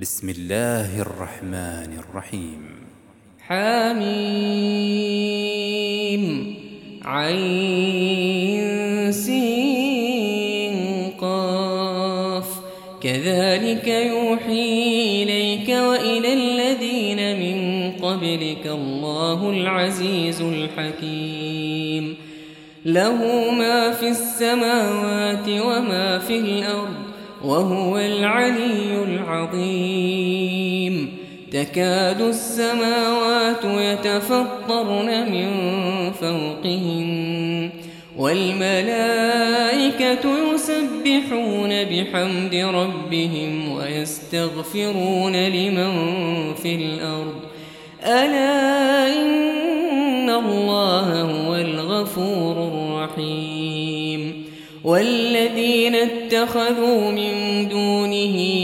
بسم الله الرحمن الرحيم حميم عين سين قاف كذلك يوحي إليك وإلى الذين من قبلك الله العزيز الحكيم له ما في السماوات وما في الأرض وهو العلي العظيم تكاد السماوات يتفطرن من فوقهن والملائكة يسبحون بحمد ربهم ويستغفرون لمن في الأرض. ألا إن الله هو الغفور الرحيم. والذين اتخذوا من دونه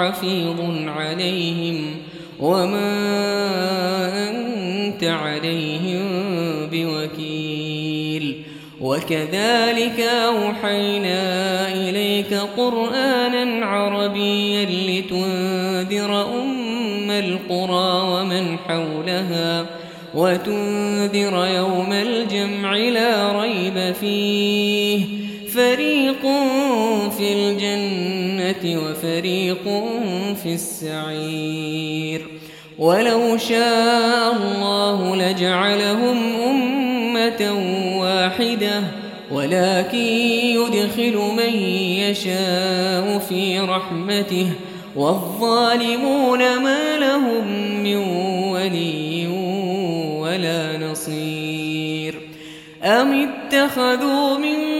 حفيظ عليهم وما أنت عليهم بوكيل. وكذلك أوحينا إليك قرآنا عربيا لتنذر أم القرى ومن حولها وتنذر يوم الجمع لا ريب فيه. فريق في الجنة وفريق في السعير ولو شاء الله لجعلهم أمة واحدة ولكن يدخل من يشاء في رحمته والظالمون ما لهم من ولي ولا نصير أم اتخذوا من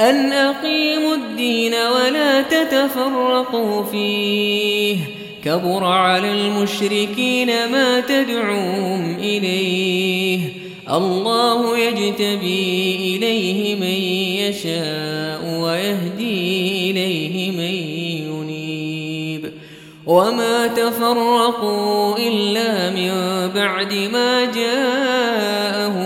أن أقيموا الدين ولا تتفرقوا فيه. كبر على المشركين ما تدعوهم إليه. الله يجتبي إليه من يشاء ويهدي إليه من ينيب. وما تفرقوا إلا من بعد ما جاءهم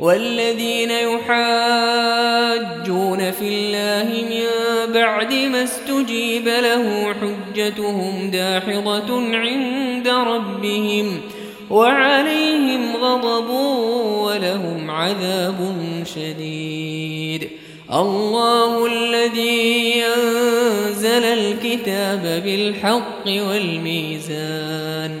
والذين يحاجون في الله من بعد ما استجيب له حجتهم داحضة عند ربهم وعليهم غضب ولهم عذاب شديد. الله الذي أنزل الكتاب بالحق والميزان.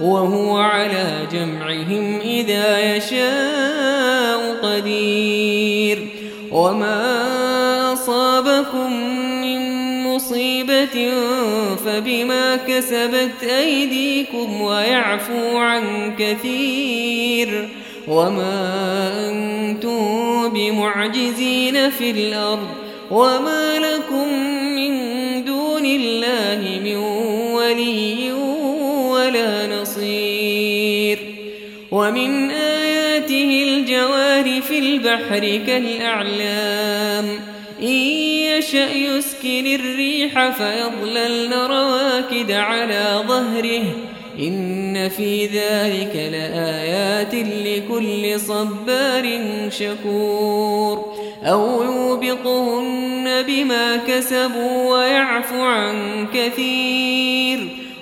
وهو على جمعهم إذا يشاء قدير. وما أصابكم من مصيبة فبما كسبت أيديكم ويعفو عن كثير. وما أنتم بمعجزين في الأرض. وما لكم من دون الله من ولي ومن آياته الجوار في البحر كالأعلام. إن يشأ يسكن الريح فيضللن رواكد على ظهره. إن في ذلك لآيات لكل صبار شكور. أو يوبقهن بما كسبوا ويعفو عن كثير.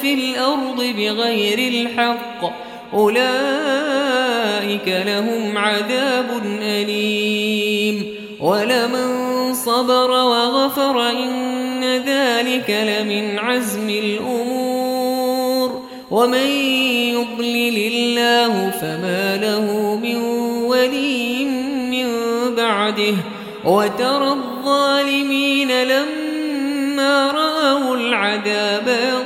في الأرض بغير الحق. أولئك لهم عذاب أليم. ولمن صبر وغفر إن ذلك لمن عزم الأمور. ومن يضلل الله فما له من ولي من بعده. وترى الظالمين لما رأوا العذاب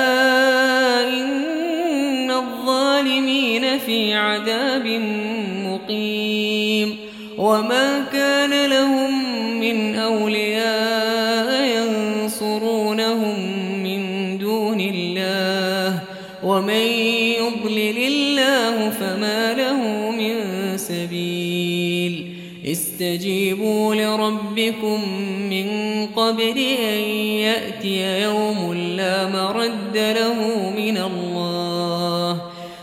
الظالمين في عذاب مقيم وما كان لهم من أولياء ينصرونهم من دون الله ومن يضلل الله فما له من سبيل استجيبوا لربكم من قبل أن يأتي يوم لا مرد له من الله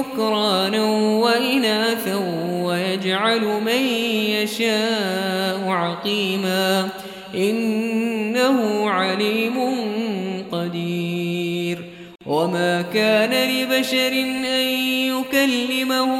ذكرانا وإناثا ويجعل من يشاء عقيما إنه عليم قدير. وما كان لبشر أن يكلمه